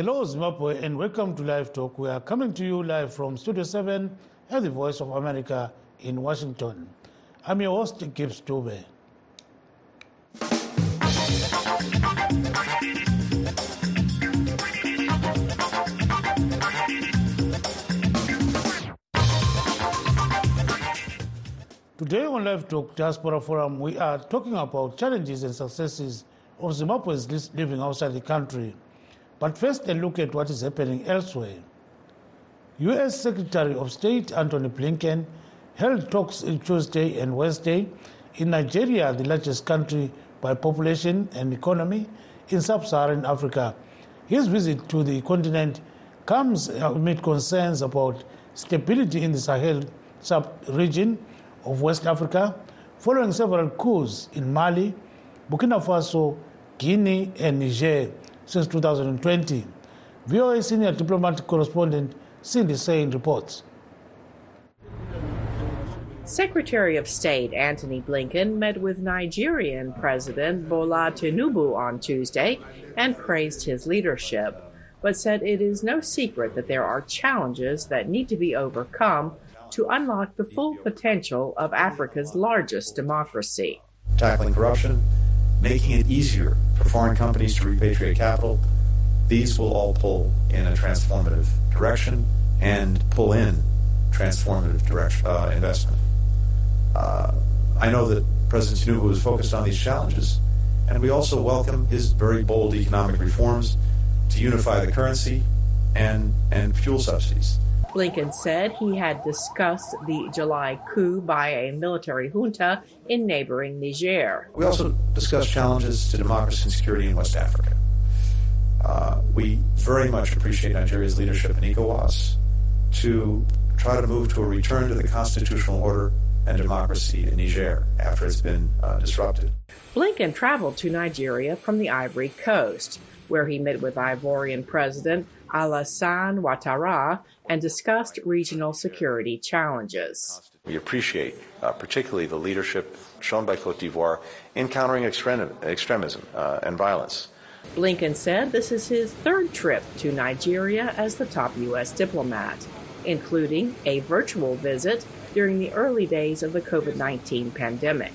Hello, Zimbabwe, and welcome to Live Talk. We are coming to you live from Studio 7 at the Voice of America in Washington. I'm your host, Gibbs Dube. Today on Live Talk Diaspora Forum, we are talking about challenges and successes of Zimbabweans living outside the country. But first, a look at what is happening elsewhere. U.S. Secretary of State Antony Blinken held talks on Tuesday and Wednesday in Nigeria, the largest country by population and economy in sub Saharan Africa. His visit to the continent comes amid concerns about stability in the Sahel sub region of West Africa following several coups in Mali, Burkina Faso, Guinea, and Niger since 2020. VOA senior diplomatic correspondent Cindy Saine reports. Secretary of State Antony Blinken met with Nigerian President Bola Tinubu on Tuesday and praised his leadership, but said it is no secret that there are challenges that need to be overcome to unlock the full potential of Africa's largest democracy. Tackling corruption, making it easier for foreign companies to repatriate capital, these will all pull in a transformative direction and pull in transformative direction, uh, investment. Uh, I know that President Tinubu was focused on these challenges, and we also welcome his very bold economic reforms to unify the currency and, and fuel subsidies. Blinken said he had discussed the July coup by a military junta in neighboring Niger. We also discussed challenges to democracy and security in West Africa. Uh, we very much appreciate Nigeria's leadership in ECOWAS to try to move to a return to the constitutional order and democracy in Niger after it's been uh, disrupted. Blinken traveled to Nigeria from the Ivory Coast, where he met with Ivorian President Alassane Ouattara and discussed regional security challenges. We appreciate uh, particularly the leadership shown by Cote d'Ivoire in countering extrem- extremism uh, and violence. Blinken said this is his third trip to Nigeria as the top U.S. diplomat, including a virtual visit during the early days of the COVID 19 pandemic.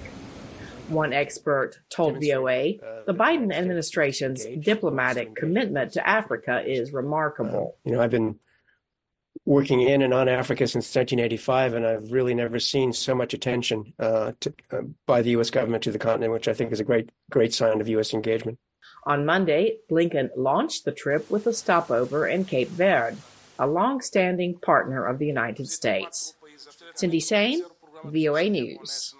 One expert told VOA the Biden administration's diplomatic commitment to Africa is remarkable. You know, I've been working in and on Africa since 1985, and I've really never seen so much attention uh, to, uh, by the U.S. government to the continent, which I think is a great, great sign of U.S. engagement. On Monday, Blinken launched the trip with a stopover in Cape Verde, a long-standing partner of the United States. Cindy Saine, VOA News.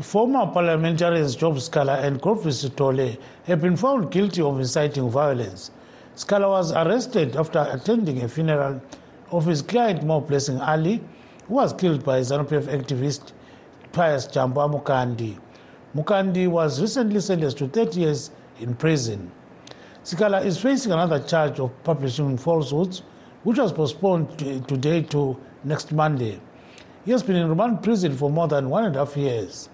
Former parliamentarians Job Sikhala and Godfrey Sithole have been found guilty of inciting violence. Sikhala was arrested after attending a funeral of his client Moreblessing Ali, who was killed by ZANU-PF activist Pius Jambo Mukandi. Mukandi was recently sentenced to 30 years in prison. Sikhala is facing another charge of publishing falsehoods, which was postponed today to next Monday. He has been in remand prison for more than one and a half years.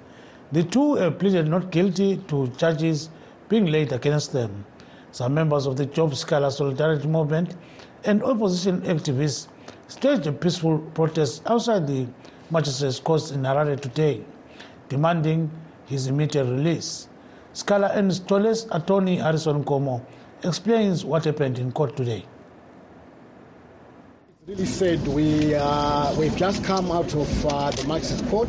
The two have pleaded not guilty to charges being laid against them. Some members of the Job Sikhala Solidarity Movement and opposition activists staged a peaceful protest outside the Magistrates Court in Harare today, demanding his immediate release. Sikhala and Sithole's attorney Harrison Nkomo explains what happened in court today. Really said we uh, we've just come out of uh, the magistrates court,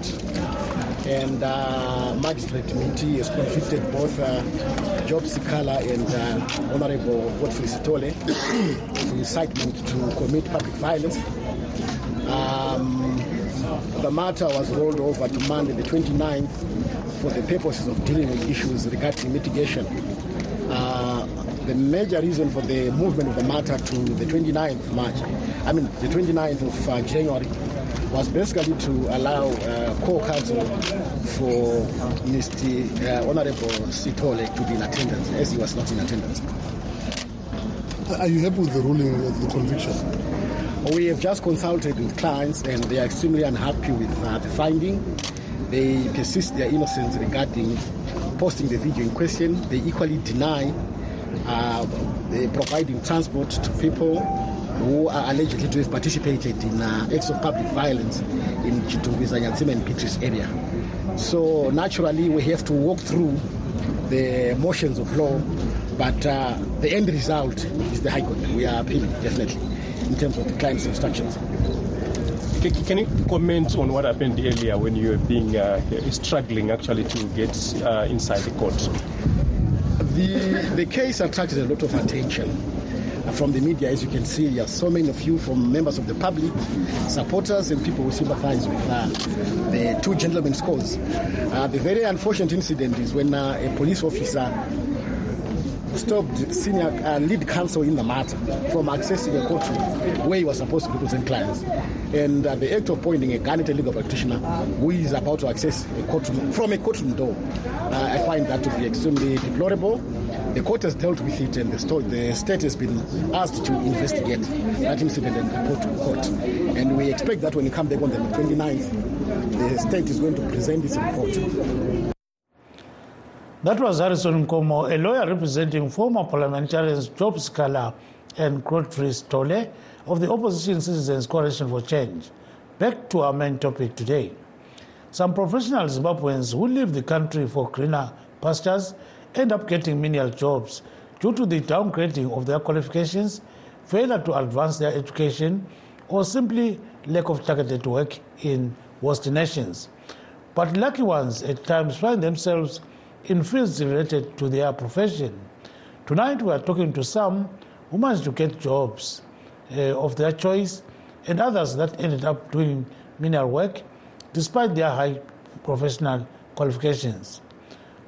and uh, magistrate committee has convicted both uh, Job Sikhala and uh, Honorable Godfrey Sithole of incitement to commit public violence. Um, the matter was rolled over to Monday the 29th for the purposes of dealing with issues regarding mitigation. Uh, the major reason for the movement of the matter to the 29th March, I mean the 29th of uh, January, was basically to allow uh, co-counsel for Mr. Uh, Honorable Sithole to be in attendance, as he was not in attendance. Are you happy with the ruling of the conviction? We have just consulted with clients, and they are extremely unhappy with uh, the finding. They persist their innocence regarding posting the video in question. They equally deny uh, providing transport to people who are allegedly to have participated in uh, acts of public violence in Chitungwiza, Nyatsime and Beatrice area. So naturally we have to walk through the motions of law, but uh, the end result is the High Court. We are appealing, definitely, in terms of the client's instructions. Can you comment on what happened earlier when you were being uh, struggling actually to get uh, inside the court? The, the case attracted a lot of attention from the media, as you can see. There are so many of you from members of the public, supporters, and people who sympathize with uh, the two gentlemen's cause. Uh, the very unfortunate incident is when uh, a police officer stopped senior uh, lead counsel in the matter from accessing a courtroom where he was supposed to represent clients. And uh, the act of pointing a gun at a legal practitioner who is about to access a courtroom from a courtroom door, uh, I find that to be extremely deplorable. The court has dealt with it, and the, the state has been asked to investigate that incident and report to court. And we expect that when you come back on the 29th, the state is going to present its report. That was Harrison Nkomo, a lawyer representing former parliamentarians Job Sikhala and Godfrey Sithole of the Opposition Citizens Coalition for Change. Back to our main topic today. Some professional Zimbabweans who leave the country for greener pastures end up getting menial jobs due to the downgrading of their qualifications, failure to advance their education, or simply lack of targeted work in worse nations. But lucky ones at times find themselves in fields related to their profession. Tonight we are talking to some who managed to get jobs uh, of their choice and others that ended up doing menial work despite their high professional qualifications.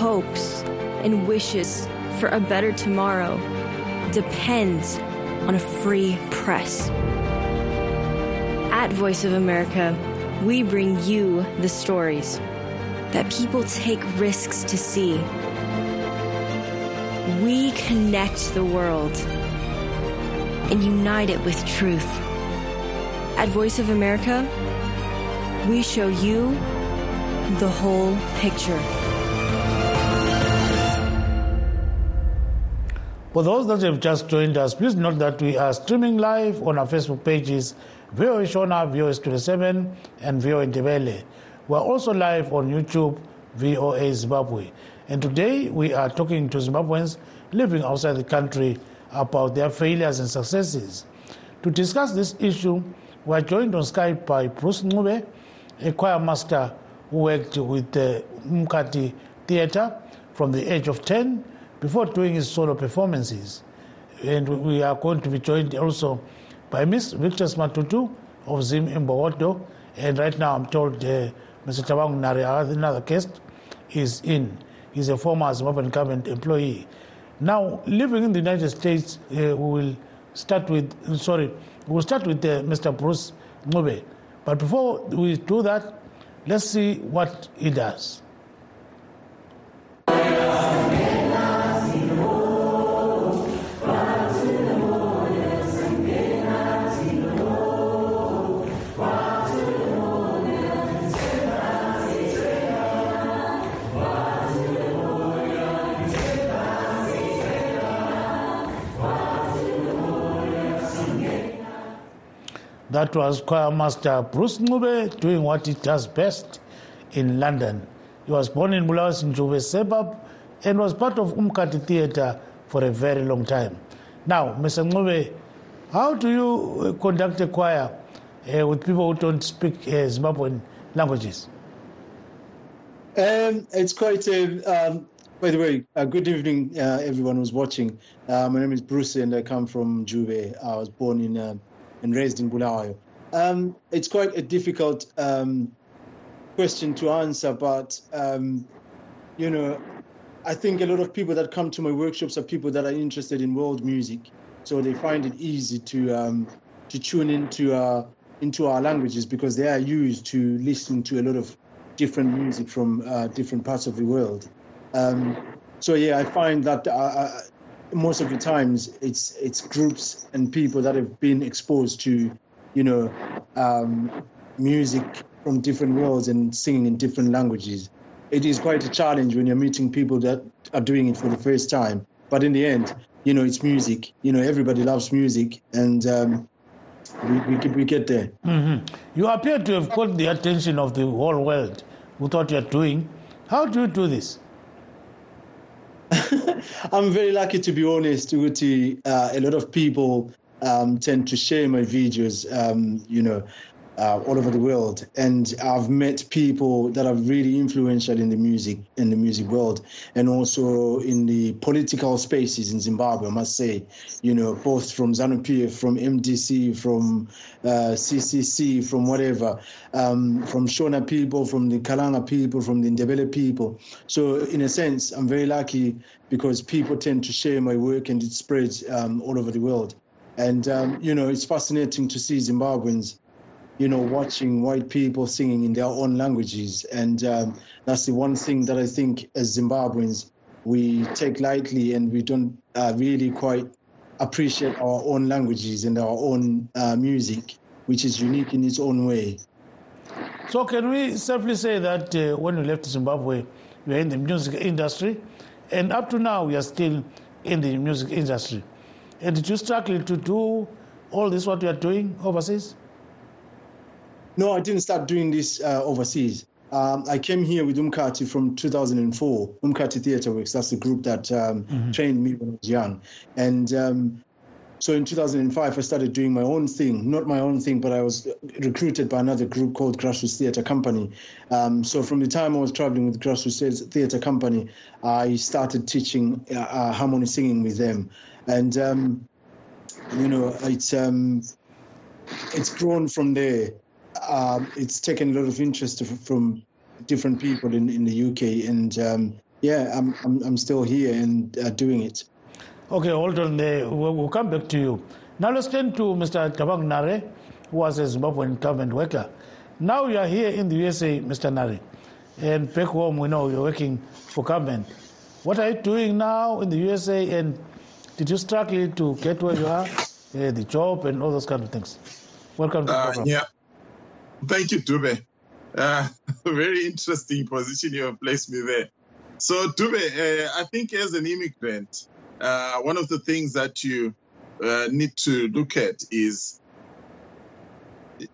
hopes, and wishes for a better tomorrow depends on a free press. At Voice of America, we bring you the stories that people take risks to see. We connect the world and unite it with truth. At Voice of America, we show you the whole picture. For those that have just joined us, please note that we are streaming live on our Facebook pages, VOA Shona, VOA 27, and VOA Ndebele. We are also live on YouTube, VOA Zimbabwe. And today we are talking to Zimbabweans living outside the country about their failures and successes. To discuss this issue, we are joined on Skype by Bruce Ncube, a choir master who worked with the Mkati Theatre from the age of 10 before doing his solo performances. And we are going to be joined also by Miss Victor Matutu of Zim Imbokodo. And right now I'm told uh, Mr. Tabang Nare, another guest, is in. He's a former Zimbabwean government employee. Now, living in the United States, uh, we will start with, sorry, we'll start with uh, Mr. Bruce Ncube. But before we do that, let's see what he does. That was choir master Bruce Ncube doing what he does best in London. He was born in Bulawayo Njube suburb and was part of Umkhathi Theatre for a very long time. Now, Mr. Ncube, how do you conduct a choir uh, with people who don't speak uh, Zimbabwean languages? Um, it's quite a, um, by the way, uh, good evening, uh, everyone who's watching. Uh, my name is Bruce and I come from Njube. I was born in uh, and raised in Bulawayo. Um, it's quite a difficult um, question to answer, but um, you know, I think a lot of people that come to my workshops are people that are interested in world music, so they find it easy to um, to tune into uh, into our languages because they are used to listening to a lot of different music from uh, different parts of the world. Um, so yeah, I find that uh, uh, most of the times it's it's groups and people that have been exposed to, you know, um, music from different worlds and singing in different languages. It is quite a challenge when you're meeting people that are doing it for the first time. But in the end, you know, it's music. You know, everybody loves music, and um, we, we, we get there. Mm-hmm. You appear to have caught the attention of the whole world with what you're doing. How do you do this? I'm very lucky to be honest, Uti. Uh, a lot of people um, tend to share my videos, um, you know, uh, all over the world, and I've met people that are really influential in the music in the music world, and also in the political spaces in Zimbabwe. I must say, you know, both from ZANU PF, from MDC, from uh, CCC, from whatever, um, from Shona people, from the Kalanga people, from the Ndebele people. So, in a sense, I'm very lucky because people tend to share my work and it spreads um, all over the world. And um, you know, it's fascinating to see Zimbabweans you know, watching white people singing in their own languages. And um, that's the one thing that I think as Zimbabweans, we take lightly and we don't uh, really quite appreciate our own languages and our own uh, music, which is unique in its own way. So, can we safely say that uh, when you left Zimbabwe, you were in the music industry, and up to now, we are still in the music industry? And did you struggle to do all this what you are doing overseas? No, I didn't start doing this uh, overseas. Um, I came here with Umkhathi from 2004. Umkhathi Theatre Works, that's the group that um, mm-hmm. trained me when I was young. And um, so in 2005, I started doing my own thing. Not my own thing, but I was recruited by another group called Grassroots Theatre Company. Um, so from the time I was traveling with Grassroots Theatre Company, I started teaching uh, uh, harmony singing with them. And, um, you know, it's, um, it's grown from there um, it's taken a lot of interest from different people in, in the UK, and um, yeah, I'm, I'm, I'm still here and uh, doing it. Okay, hold on there. We'll, we'll, come back to you. Now let's turn to Mr. Tabang Nare, who was a Zimbabwean government worker. Now you are here in the USA, Mr. Nare, and back home we know you're working for government. What are you doing now in the USA, and did you struggle to get where you are, uh, the job, and all those kind of things? Welcome to the uh, program. Yeah. Thank you, Dube. Uh, very interesting position you have placed me there. So, Dube, uh, I think as an immigrant, uh, one of the things that you uh, need to look at is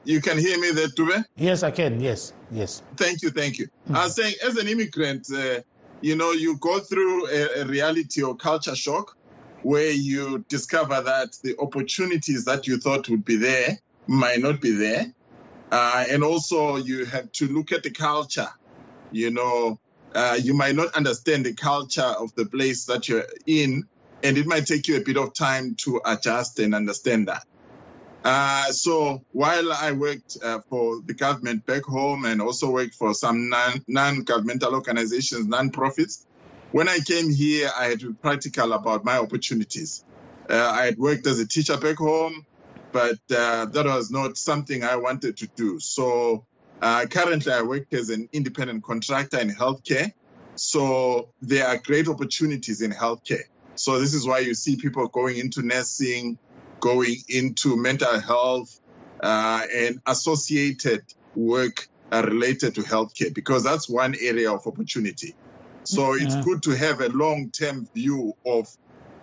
you can hear me there, Dube? Yes, I can. Yes, yes. Thank you, thank you. Mm-hmm. I was saying, as an immigrant, uh, you know, you go through a, a reality or culture shock where you discover that the opportunities that you thought would be there might not be there uh, and also, you have to look at the culture. You know, uh, you might not understand the culture of the place that you're in, and it might take you a bit of time to adjust and understand that. Uh, so while I worked uh, for the government back home and also worked for some non, non-governmental organizations, non-profits, when I came here, I had to be practical about my opportunities. Uh, I had worked as a teacher back home but uh, that was not something I wanted to do. So uh, currently, I work as an independent contractor in healthcare. So there are great opportunities in healthcare. So this is why you see people going into nursing, going into mental health, uh, and associated work uh, related to healthcare, because that's one area of opportunity. So it's good to have a long-term view of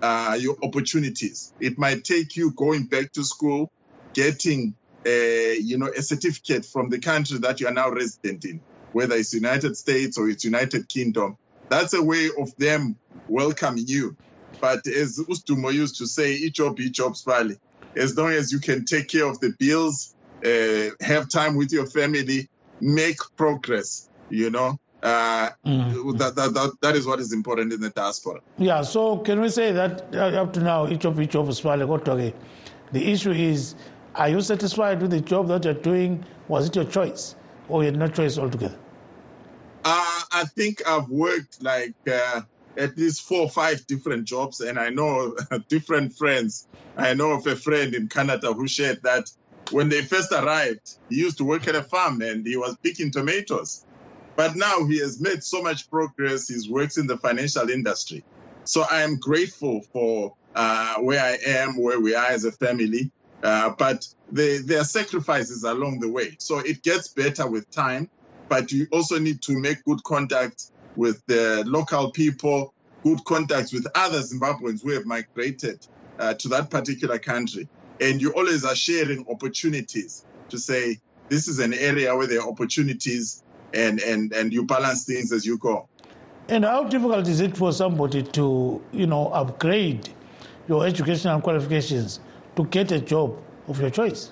uh, your opportunities. It might take you going back to school, getting a, you know, a certificate from the country that you are now resident in, whether it's United States or it's United Kingdom. That's a way of them welcoming you. But as Ustumo used to say, each job, each job's valley. As long as you can take care of the bills, uh, have time with your family, make progress, you know, uh, mm. that, that, that, that is what is important in the diaspora. Yeah, so can we say that uh, up to now, each of each of us, the issue is are you satisfied with the job that you're doing? Was it your choice or you had no choice altogether? Uh, I think I've worked like uh, at least four or five different jobs, and I know different friends. I know of a friend in Canada who shared that when they first arrived, he used to work at a farm and he was picking tomatoes. But now he has made so much progress. He works in the financial industry. So I am grateful for uh, where I am, where we are as a family. Uh, but there are sacrifices along the way. So it gets better with time, but you also need to make good contact with the local people, good contacts with other Zimbabweans who have migrated uh, to that particular country. And you always are sharing opportunities to say, this is an area where there are opportunities and, and, and you balance things as you go. And how difficult is it for somebody to, you know, upgrade your educational qualifications to get a job of your choice?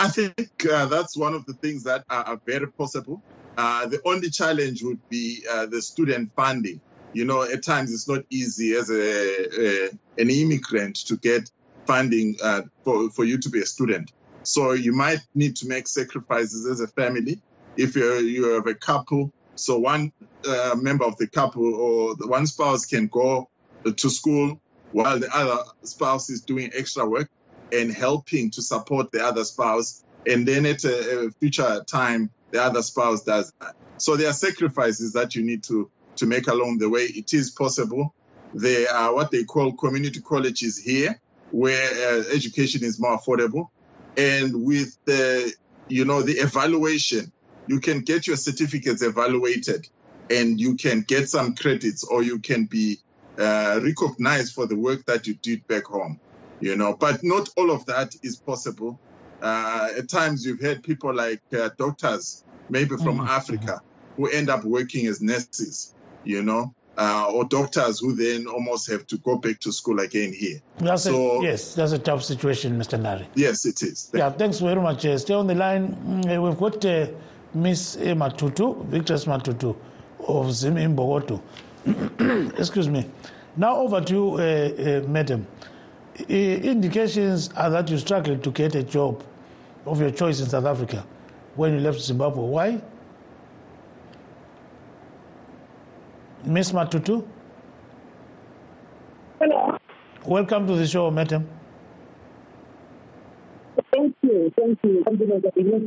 I think uh, that's one of the things that are, are very possible. Uh, the only challenge would be uh, the student funding. You know, at times it's not easy as a, a an immigrant to get funding uh, for, for you to be a student. So you might need to make sacrifices as a family. If you you have a couple, so one uh, member of the couple or the one spouse can go to school while the other spouse is doing extra work and helping to support the other spouse. And then at a, a future time, the other spouse does that. So there are sacrifices that you need to, to make along the way. It is possible. There are what they call community colleges here, where uh, education is more affordable. And with the, you know, the evaluation, you can get your certificates evaluated and you can get some credits or you can be uh, recognized for the work that you did back home, you know. But not all of that is possible. Uh, at times, you've had people like uh, doctors, maybe from mm-hmm. Africa, who end up working as nurses, you know, uh, or doctors who then almost have to go back to school again here. That's so, a, yes, that's a tough situation, Mr. Nare. Yes, it is. Thank yeah, thanks very much. Uh, stay on the line. Mm, we've got Miss Matutu, Victor Matutu of Zim Bogoto. Excuse me. Now over to you, uh, uh, madam. indications are that you struggled to get a job of your choice in South Africa when you left Zimbabwe. Why? Miss Matutu? Hello. Welcome to the show, madam. Thank you. Thank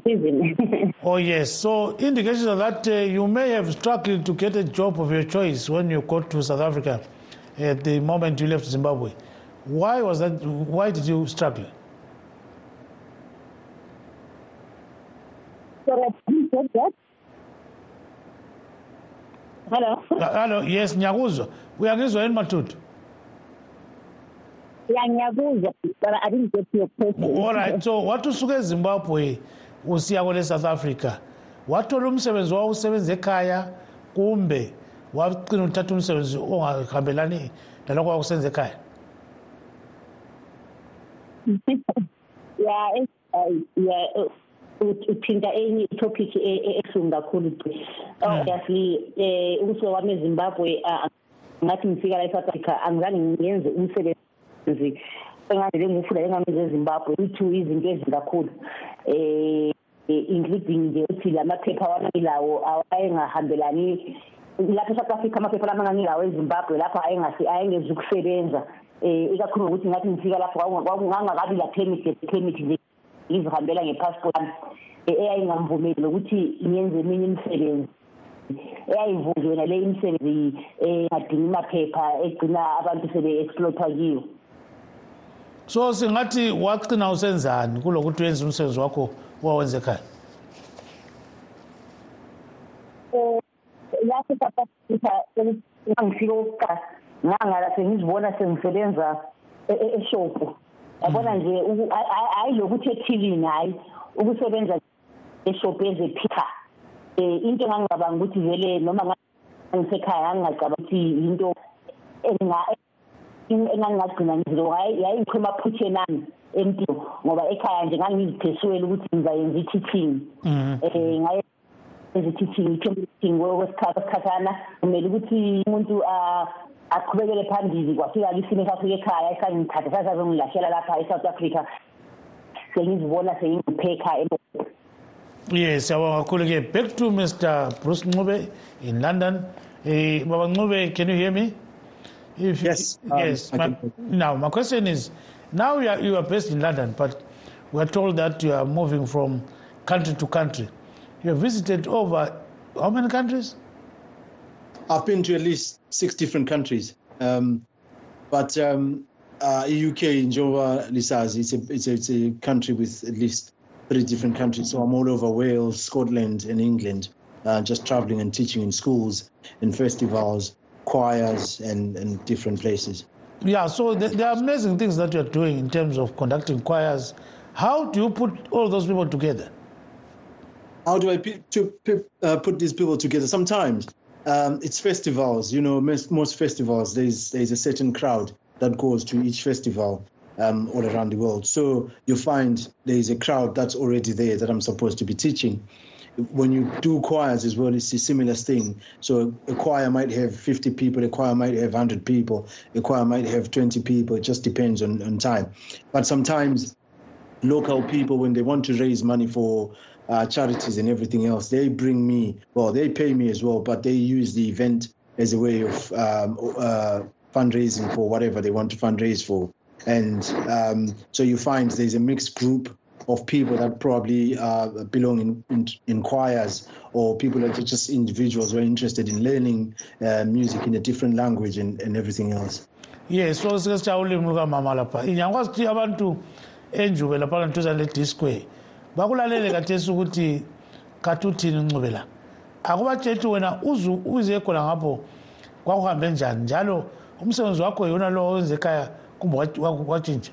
you. oh, yes. So, indications are that uh, you may have struggled to get a job of your choice when you got to South Africa at the moment you left Zimbabwe. Why was that? Why did you struggle? Sorry, that? Hello. Uh, hello. Yes, nyakuzwa. Uyangizwa yini Matutu? Ngiyakuzwa but I didn't get your question. All right. So wathi usuke eZimbabwe usiya kwele South Africa. Wathola umsebenzi wawusebenza ekhaya kumbe wagcina uthatha umsebenzi ongahambelani nalokho wakusenza ekhaya? Yeah, yeah, uthinta enye itopic ebuhlungu kakhulu obviously eh umsuka wami eZimbabwe ngathi ngifika la eSouth Africa angizange ngiyenze umsebenzi umsebenzi engandele ngifunda engameze ezimbabwe i-two izinto ezinkakhulu um including nje ukuthi la maphepha wanagilawo awayengahambelani lapho e-south africa amaphepha lami angangilawo ezimbabwe lapho ayengezi ukusebenza. Um ikakhulu ngokuthi ngathi ngifika lapho ngangakabi la permit permit nje ngizihambela ngepassport yami. Eyayingamvumeli nokuthi ngiyenze eminye imisebenzi. Eyayivunjwe nale imisebenzi engadingi maphepha egcina abantu sebe-exploitwa kiyo. So singathi wagcina usenzani kulokuthi uyenze umsebenzi wakho wawenza ekhaya? Lapho south africa ngangifike okokuqala ngangala sengizibona sengisebenza eshopu yabona nje hayi lokuthi ethilini hayi ukusebenza eshopu ezephika um into engangicabanga ukuthi vele noma ngisekhaya ngangingacabanga ukuthi yinto engangingagcina ngizilo yayingikho emaphutheni ami empilo ngoba ekhaya nje ngangizipheswele ukuthi ngizayenza i-teaching. Um ngayenza i-teaching i-teaching kwesikhathana kumele ukuthi umuntu aqhubekele phambili kwafika-ke isimo esafika ekhaya esangithatha sasazongilahlela lapha e-south africa. Sengizibona sengingiphe ekhaya yes siyabonga kakhulu ke back to mr bruce ncube in london. Uh, baba ncube can you hear me? If, yes um, yes my, now my question is now you are, you are based in london but we are told that you are moving from country to country. You have visited over how many countries? I've been to at least six different countries. Um, but um, uh, UK in Jova Lisazi, it's a, it's a it's a country with at least three different countries. So I'm all over Wales, Scotland, and England, uh, just traveling and teaching in schools, in festivals, choirs, and, and different places. Yeah, so there are amazing things that you're doing in terms of conducting choirs. How do you put all those people together? How do I p- to, p- uh, put these people together? Sometimes um, it's festivals. You know, most, most festivals there's there's a certain crowd that goes to each festival um, all around the world. So you find there is a crowd that's already there that I'm supposed to be teaching. When you do choirs as well, it's a similar thing. So a choir might have 50 people, a choir might have 100 people, a choir might have 20 people. It just depends on, on time. But sometimes local people, when they want to raise money for uh, charities and everything else, they bring me, well, they pay me as well, but they use the event as a way of um, uh, fundraising for whatever they want to fundraise for. And um, so you find there's a mixed group of people that probably uh, belong in, in, in, choirs or people that are just individuals who are interested in learning uh, music in a different language and, and everything else. yes so sike sitsha ulimi lukamama lapha. Ngiyakwazi ukuthi abantu enjube lapha ngantuzane le-disquay bakulalele kathesi ukuthi kathi uthini ncube la? Akubatshetshe wena uze khona ngapho kwakuhambe njani? Njalo umsebenzi wakho yona lo wenze ekhaya kumbe watshintsha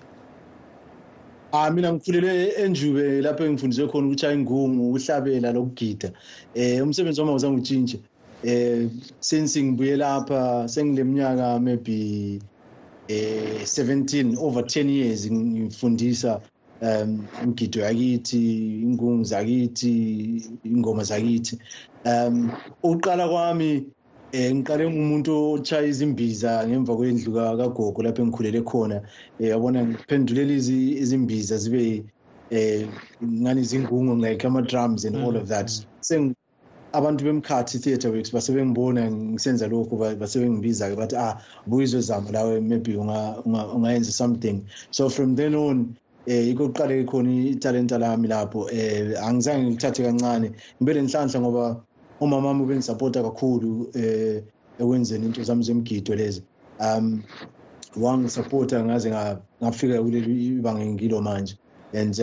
Ah mina ngifundele enjube lapho engifundiswe khona ukuchaya ingungu ukuhlabela lokugida. Eh umsebenzi wami awuzange utshintshe eh since ngibuye lapha sengileminyaka maybe eh 17 over 10 years ngifundisa um imgido yakithi ingungu zakithi ingoma zakithi. Um uqala kwami eh ngiqale ngumuntu otshaya izimbiza ngemva kwendlu kagogo lapho engikhulele khona. Eh yabona ngiphendulela izimbiza zibe eh ngani izingungu like ama drums and all of that. Mm. seng abantu bemkhathi theatre works basebengibona ngisenza lokhu basebengibiza ke bathi ah buyizwe zama lawe maybe ungayenza something. So from then on eh ikokuqale khona italenta lami lapho. Eh angizange ngithathe kancane ngibe lenhlanhla ngoba umama wami ubengisapota kakhulu eh ekwenzeni into zami zemgido lezi. Um wangisapota ngaze ngafika kuleli ibanga ngilo manje. And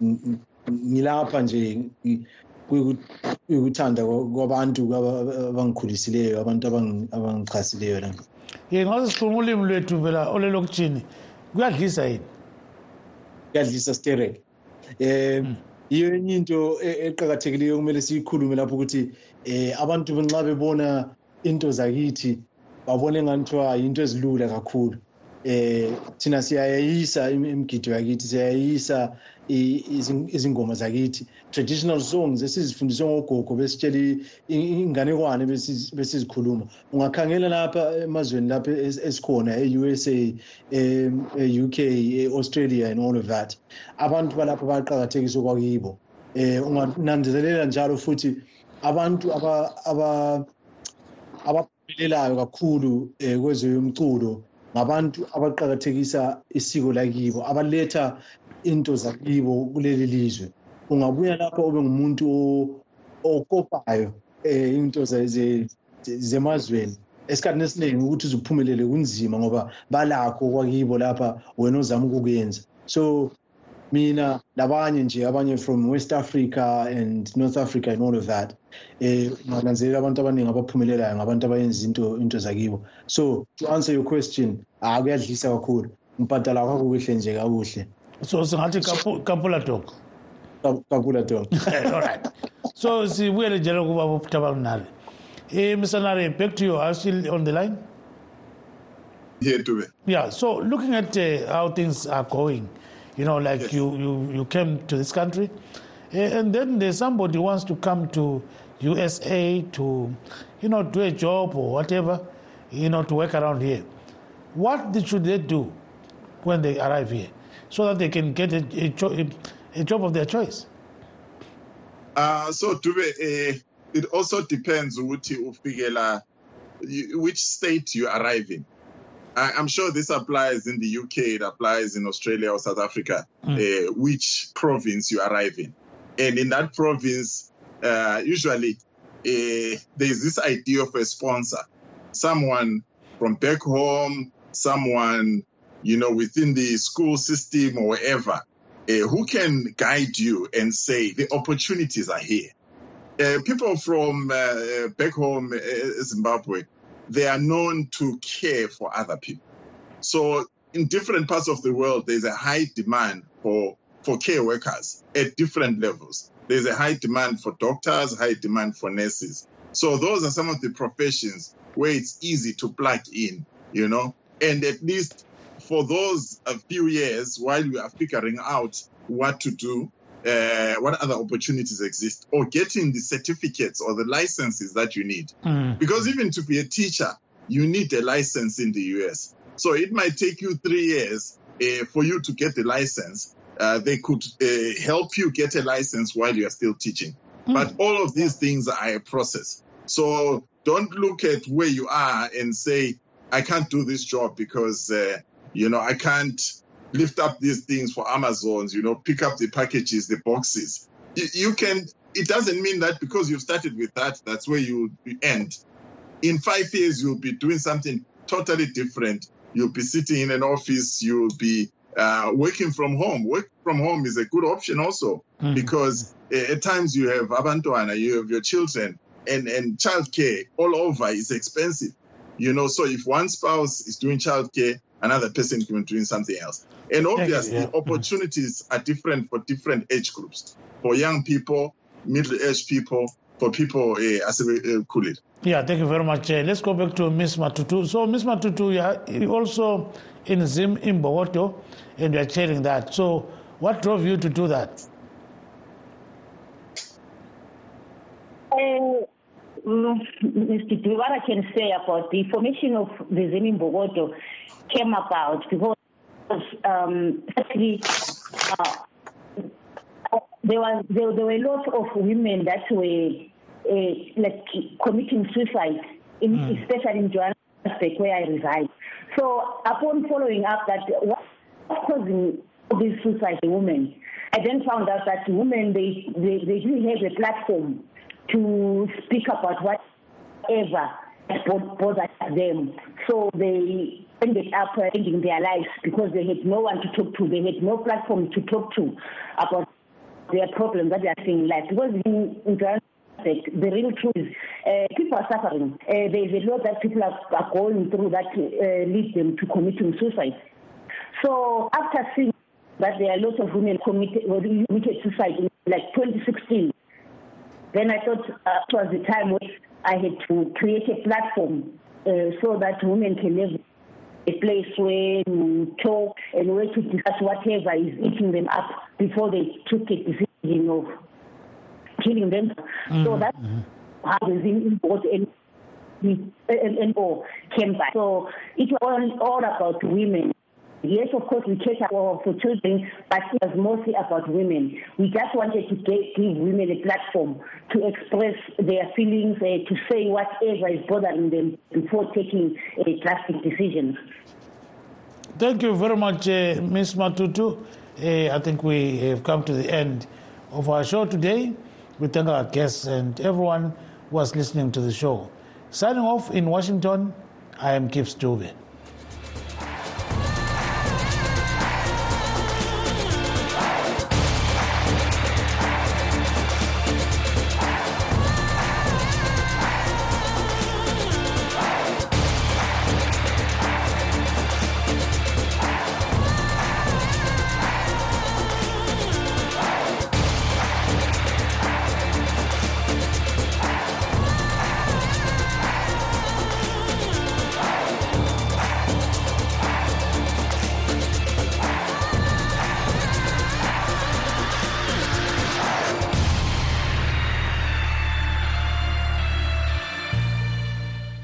um, ngilapha nje kuyikuthanda kwabantu abangikhulisileyo abantu abangichasileyo la. Ye ngaze sikhuluma ulimi lwethu phela olelokutshini kuyadlisa yini? Kuyadlisa sterek um yiyo enye into e-, eqakathekileyo kumele siyikhulume lapho ukuthi eh abantu nxa bebona into zakithi babone ngani kuthiwa yinto ezilula kakhulu. Eh thina siyayayisa imigido yakithi siyayayisa izingoma zakithi. Traditional songs esizifundiswe ngogogo besitshela inganekwane besizikhuluma. Ungakhangela lapha emazweni lapha esikhona e-USA e-UK e-Australia and all of that. Abantu balapha bayaqhakathekisa okwakibo eh ungananzelela njalo futhi abantu aba aba abaphelelayo kakhulu eh, kwezomculo ngabantu abaqhakathekisa isiko lakibo abaletha into zakibo kuleli lizwe. Ungabuya lapha ube ngumuntu okopayo eh into zemazweni. Esikhathini esiningi ukuthi uze uphumelele kunzima ngoba balakho kwakibo lapha wena ozama ukukuyenza. So mina labanye nje abanye from west africa and north africa and all of that eh ungananzelela abantu abaningi abaphumelelayo ngabantu abayenza into into zakibo. So to answer your question akuyadlisa kakhulu. Ngibhadala kwakho kuhle nje kakuhle. So singathi kapula dog kapula dog all right. So sibuyele njalo kuba bophutha nare eh mr nare back to you. Are still on the line? Yeah to yeah so looking at uh, how things are going you know like yes. you, you you came to this country uh, and then there's somebody wants to come to usa to you know do a job or whatever you know to work around here. What should they do when they arrive here so that they can get a, a, a job of their choice? Uh, so Dube, uh, it also depends ukuthi ufikela which state you arrive in. I, I'm sure this applies in the UK, it applies in Australia or South Africa, Mm. uh, which province you arrive in. And in that province, uh, usually uh, there's this idea of a sponsor, someone from back home, someone, you know, within the school system or wherever, uh, who can guide you and say the opportunities are here. Uh, people from uh, back home, uh, Zimbabwe, they are known to care for other people. So in different parts of the world, there's a high demand for, for care workers at different levels. There's a high demand for doctors, high demand for nurses. So those are some of the professions where it's easy to plug in, you know, and at least for those a few years while we are figuring out what to do, uh, what other opportunities exist, or getting the certificates or the licenses that you need. Mm. Because even to be a teacher, you need a license in the US. So it might take you three years uh, for you to get the license. Uh, they could uh, help you get a license while you are still teaching. But all of these things are a process. So don't look at where you are and say, I can't do this job because, uh, you know, I can't lift up these things for Amazons, you know, pick up the packages, the boxes. You, you can, it doesn't mean that because you've started with that, that's where you end. In five years, you'll be doing something totally different. You'll be sitting in an office, you'll be uh, working from home. Work from home is a good option also Mm. because uh, at times you have abantuana, you have your children, and, and childcare all over is expensive. You know, so if one spouse is doing childcare, another person can be doing something else. And obviously, yeah. opportunities are different for different age groups. For young people, middle-aged people, for people, uh, as we uh, call it. Yeah, thank you very much. Uh, let's go back to Miss Matutu. So, Miss Matutu, you are you also in Zim in Bogoto, and you are chairing that. So, what drove you to do that? Uh, mm, Mr. I can say about the formation of the Zemin Bogoto came about because um, actually uh, there was there, there were a lot of women that were uh, like committing suicide, in, especially in Johannesburg where I reside. So upon following up that what causing these suicide women, I then found out that women they they, they didn't have a platform to speak about whatever bothered them. So they ended up ending their lives because they had no one to talk to. They had no platform to talk to about their problems that they are seeing in life. Because in, in the real truth is uh, people are suffering. Uh, there's a lot that people are, are going through that uh, leads them to committing suicide. So after seeing that there are lots of women committed, committed suicide in like 2016, then I thought uh, it was the time I had to create a platform uh, so that women can have a place where to talk and where to discuss whatever is eating them up before they took a decision of killing them. So that's how the Zim and and, and all came back. So it was all about women. Yes, of course, we cater for, for children, but it was mostly about women. We just wanted to get, give women a platform to express their feelings, uh, to say whatever is bothering them before taking uh, drastic decisions. Thank you very much, uh, Ms. Matutu. I think we have come to the end of our show today. We thank our guests and everyone who was listening to the show. Signing off in Washington, I am Gibbs Dube.